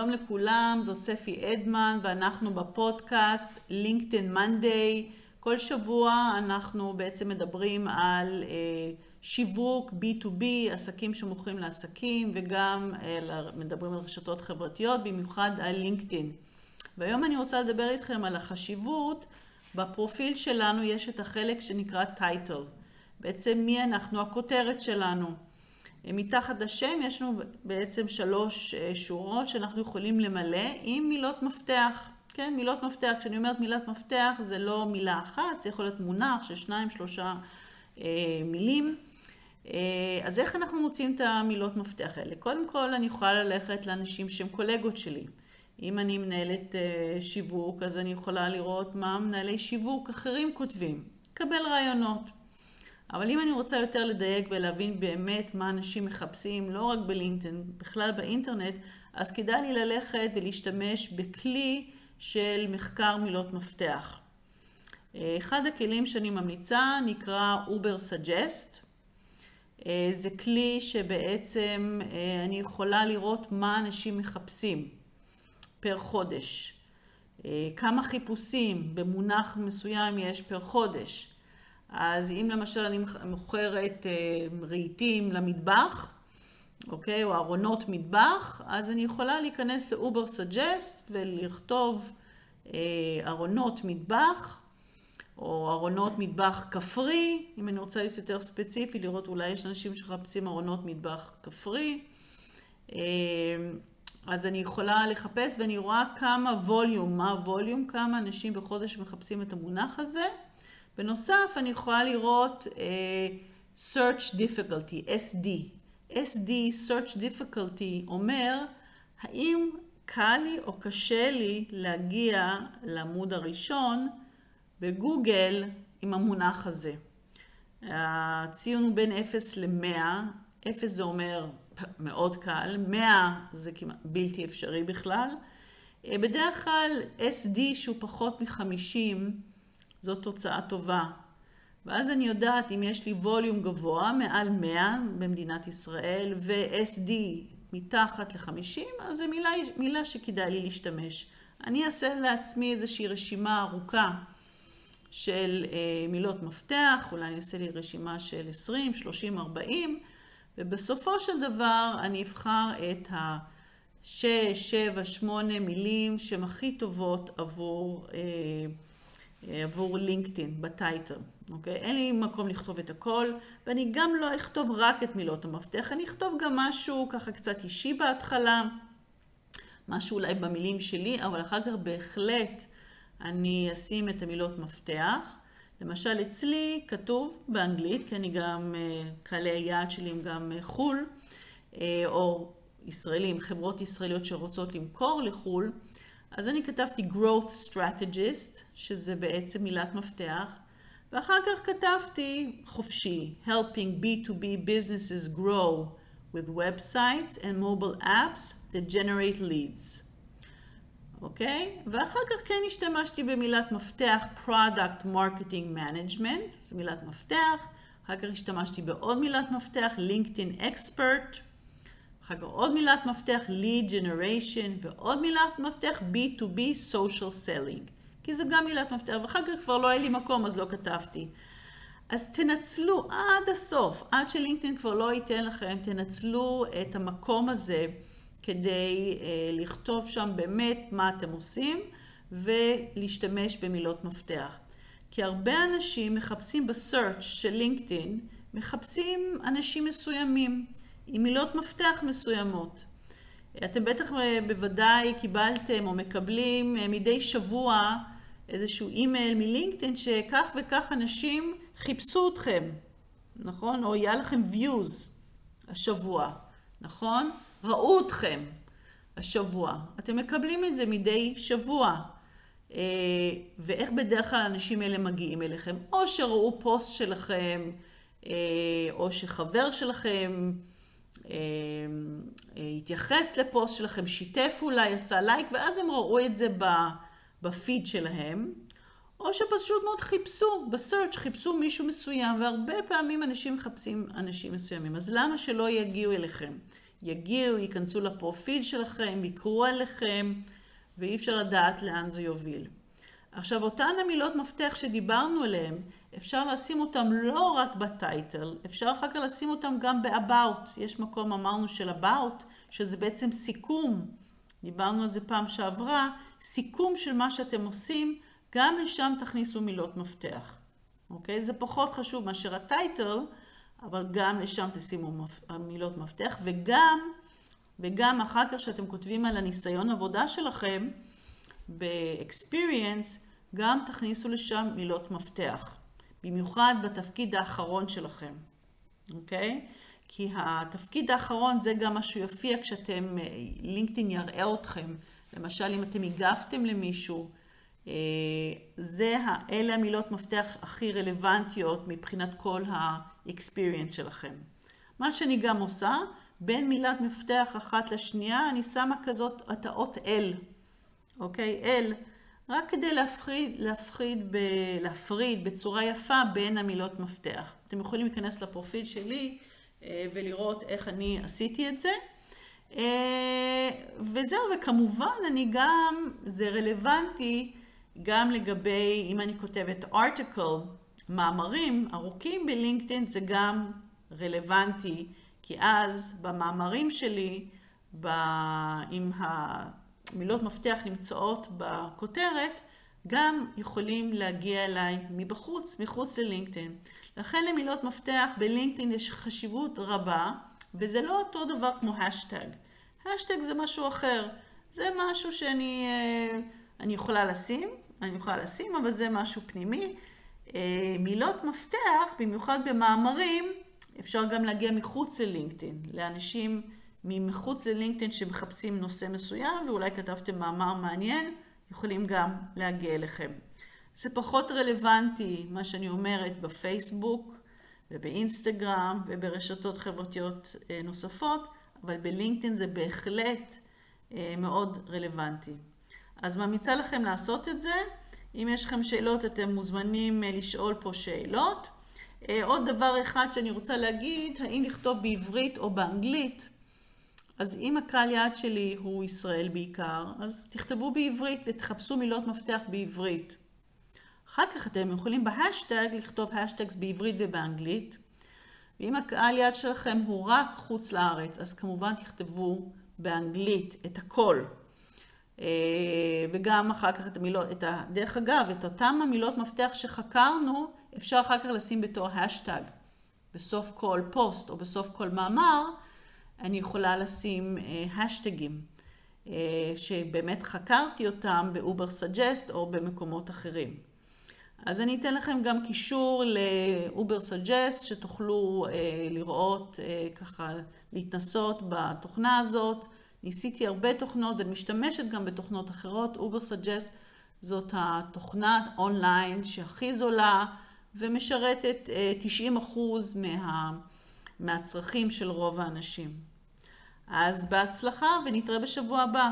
שלום לכולם, זאת ספי אדמן ואנחנו בפודקאסט LinkedIn Monday. כל שבוע אנחנו בעצם מדברים על אה, שיווק B2B, עסקים שמוכרים לעסקים וגם אה, מדברים על רשתות חברתיות, במיוחד על LinkedIn. והיום אני רוצה לדבר איתכם על החשיבות, בפרופיל שלנו יש את החלק שנקרא טייטל. בעצם מי אנחנו, הכותרת שלנו. מתחת לשם יש לנו בעצם שלוש אה, שורות שאנחנו יכולים למלא עם מילות מפתח. כן, מילות מפתח, כשאני אומרת מילת מפתח זה לא מילה אחת, זה יכול להיות מונח של שניים, שלושה אה, מילים. אה, אז איך אנחנו מוצאים את המילות מפתח האלה? קודם כל אני יכולה ללכת לאנשים שהם קולגות שלי. אם אני מנהלת אה, שיווק, אז אני יכולה לראות מה מנהלי שיווק אחרים כותבים. לקבל רעיונות. אבל אם אני רוצה יותר לדייק ולהבין באמת מה אנשים מחפשים, לא רק בלינקדאין, בכלל באינטרנט, אז כדאי לי ללכת ולהשתמש בכלי של מחקר מילות מפתח. אחד הכלים שאני ממליצה נקרא Uber Suggest. זה כלי שבעצם אה, אני יכולה לראות מה אנשים מחפשים פר חודש. אה, כמה חיפושים במונח מסוים יש פר חודש. אז אם למשל אני מוכרת אה, רהיטים למטבח, אוקיי, או ארונות מטבח, אז אני יכולה להיכנס ל Ubersuggest ולכתוב אה, ארונות מטבח, או ארונות מטבח כפרי, אם אני רוצה להיות יותר ספציפי, לראות אולי יש אנשים שמחפשים ארונות מטבח כפרי. אה, אז אני יכולה לחפש ואני רואה כמה ווליום, מה הווליום, כמה אנשים בחודש מחפשים את המונח הזה. בנוסף, אני יכולה לראות uh, search difficulty, SD. SD, search difficulty, אומר האם קל לי או קשה לי להגיע לעמוד הראשון בגוגל עם המונח הזה. הציון הוא בין 0 ל-100, 0 זה אומר מאוד קל, 100 זה כמעט בלתי אפשרי בכלל. אה, בדרך כלל SD שהוא פחות מ-50 זאת תוצאה טובה. ואז אני יודעת אם יש לי ווליום גבוה, מעל 100 במדינת ישראל, ו-SD מתחת ל-50, אז זו מילה, מילה שכדאי לי להשתמש. אני אעשה לעצמי איזושהי רשימה ארוכה של אה, מילות מפתח, אולי אני אעשה לי רשימה של 20, 30, 40, ובסופו של דבר אני אבחר את ה-6, 7, 8 מילים שהן הכי טובות עבור... אה, עבור לינקדאין בטייטל, אוקיי? אין לי מקום לכתוב את הכל, ואני גם לא אכתוב רק את מילות המפתח, אני אכתוב גם משהו ככה קצת אישי בהתחלה, משהו אולי במילים שלי, אבל אחר כך בהחלט אני אשים את המילות מפתח. למשל אצלי כתוב באנגלית, כי אני גם, אה, קהלי היעד שלי הם גם אה, חו"ל, או ישראלים, חברות ישראליות שרוצות למכור לחו"ל, אז אני כתבתי growth strategist, שזה בעצם מילת מפתח, ואחר כך כתבתי חופשי, helping B2B businesses grow with websites and mobile apps that generate leads. אוקיי? Okay? ואחר כך כן השתמשתי במילת מפתח product marketing management, זו מילת מפתח, אחר כך השתמשתי בעוד מילת מפתח, LinkedIn expert, אחר כך עוד מילת מפתח lead generation ועוד מילת מפתח B2B social selling. כי זו גם מילת מפתח, ואחר כך כבר לא היה לי מקום אז לא כתבתי. אז תנצלו עד הסוף, עד שלינקדאין כבר לא ייתן לכם, תנצלו את המקום הזה כדי אה, לכתוב שם באמת מה אתם עושים ולהשתמש במילות מפתח. כי הרבה אנשים מחפשים בסרצ' של לינקדאין, מחפשים אנשים מסוימים. עם מילות מפתח מסוימות. אתם בטח אה, בוודאי קיבלתם או מקבלים אה, מדי שבוע איזשהו אימייל מלינקדאין שכך וכך אנשים חיפשו אתכם, נכון? או היה לכם views השבוע, נכון? ראו אתכם השבוע. אתם מקבלים את זה מדי שבוע. אה, ואיך בדרך כלל האנשים האלה מגיעים אליכם? או שראו פוסט שלכם, או שחבר שלכם התייחס לפוסט שלכם, שיתף אולי, עשה לייק, ואז הם ראו את זה בפיד שלהם, או שפשוט מאוד חיפשו, בסרצ' חיפשו מישהו מסוים, והרבה פעמים אנשים מחפשים אנשים מסוימים. אז למה שלא יגיעו אליכם? יגיעו, ייכנסו לפרופיל שלכם, יקרו עליכם, ואי אפשר לדעת לאן זה יוביל. עכשיו, אותן המילות מפתח שדיברנו עליהן, אפשר לשים אותן לא רק בטייטל, אפשר אחר כך לשים אותן גם ב-about. יש מקום, אמרנו, של about, שזה בעצם סיכום. דיברנו על זה פעם שעברה, סיכום של מה שאתם עושים, גם לשם תכניסו מילות מפתח. אוקיי? זה פחות חשוב מאשר הטייטל, אבל גם לשם תשימו מילות מפתח, וגם, וגם אחר כך שאתם כותבים על הניסיון עבודה שלכם, ב-experience, גם תכניסו לשם מילות מפתח. במיוחד בתפקיד האחרון שלכם, אוקיי? כי התפקיד האחרון זה גם מה שיופיע כשאתם, לינקדאין יראה אתכם. למשל, אם אתם הגבתם למישהו, אה, זה, אלה המילות מפתח הכי רלוונטיות מבחינת כל ה-experience שלכם. מה שאני גם עושה, בין מילת מפתח אחת לשנייה, אני שמה כזאת את האות L, אוקיי? L, רק כדי להפחיד, להפחיד ב, להפריד בצורה יפה בין המילות מפתח. אתם יכולים להיכנס לפרופיל שלי אה, ולראות איך אני עשיתי את זה. אה, וזהו, וכמובן אני גם, זה רלוונטי גם לגבי, אם אני כותבת article, מאמרים ארוכים בלינקדאין, זה גם רלוונטי, כי אז במאמרים שלי, ב... אם המילות מפתח נמצאות בכותרת, גם יכולים להגיע אליי מבחוץ, מחוץ ללינקדאין. לכן למילות מפתח בלינקדאין יש חשיבות רבה, וזה לא אותו דבר כמו השטג. השטג זה משהו אחר. זה משהו שאני אה, יכולה לשים, אני יכולה לשים, אבל זה משהו פנימי. אה, מילות מפתח, במיוחד במאמרים, אפשר גם להגיע מחוץ ללינקדאין, לאנשים ממחוץ ללינקדאין שמחפשים נושא מסוים, ואולי כתבתם מאמר מעניין, יכולים גם להגיע אליכם. זה פחות רלוונטי, מה שאני אומרת, בפייסבוק ובאינסטגרם וברשתות חברתיות אה, נוספות, אבל בלינקדאין זה בהחלט אה, מאוד רלוונטי. אז ממליצה לכם לעשות את זה. אם יש לכם שאלות, אתם מוזמנים אה, לשאול פה שאלות. עוד דבר אחד שאני רוצה להגיד, האם לכתוב בעברית או באנגלית? אז אם הקהל יעד שלי הוא ישראל בעיקר, אז תכתבו בעברית ותחפשו מילות מפתח בעברית. אחר כך אתם יכולים בהשטג לכתוב השטגס בעברית ובאנגלית. ואם הקהל יעד שלכם הוא רק חוץ לארץ, אז כמובן תכתבו באנגלית את הכל. אה, וגם אחר כך את המילות, את ה, דרך אגב, את אותם המילות מפתח שחקרנו, אפשר אחר כך לשים בתור האשטג. בסוף כל פוסט או בסוף כל מאמר, אני יכולה לשים האשטגים, אה, אה, שבאמת חקרתי אותם ב Ubersuggest או במקומות אחרים. אז אני אתן לכם גם קישור ל Ubersuggest, שתוכלו אה, לראות, ככה להתנסות בתוכנה הזאת. ניסיתי הרבה תוכנות ואני משתמשת גם בתוכנות אחרות. Ubersuggest זאת התוכנה אונליין שהכי זולה ומשרתת 90% מה, מהצרכים של רוב האנשים. אז בהצלחה ונתראה בשבוע הבא.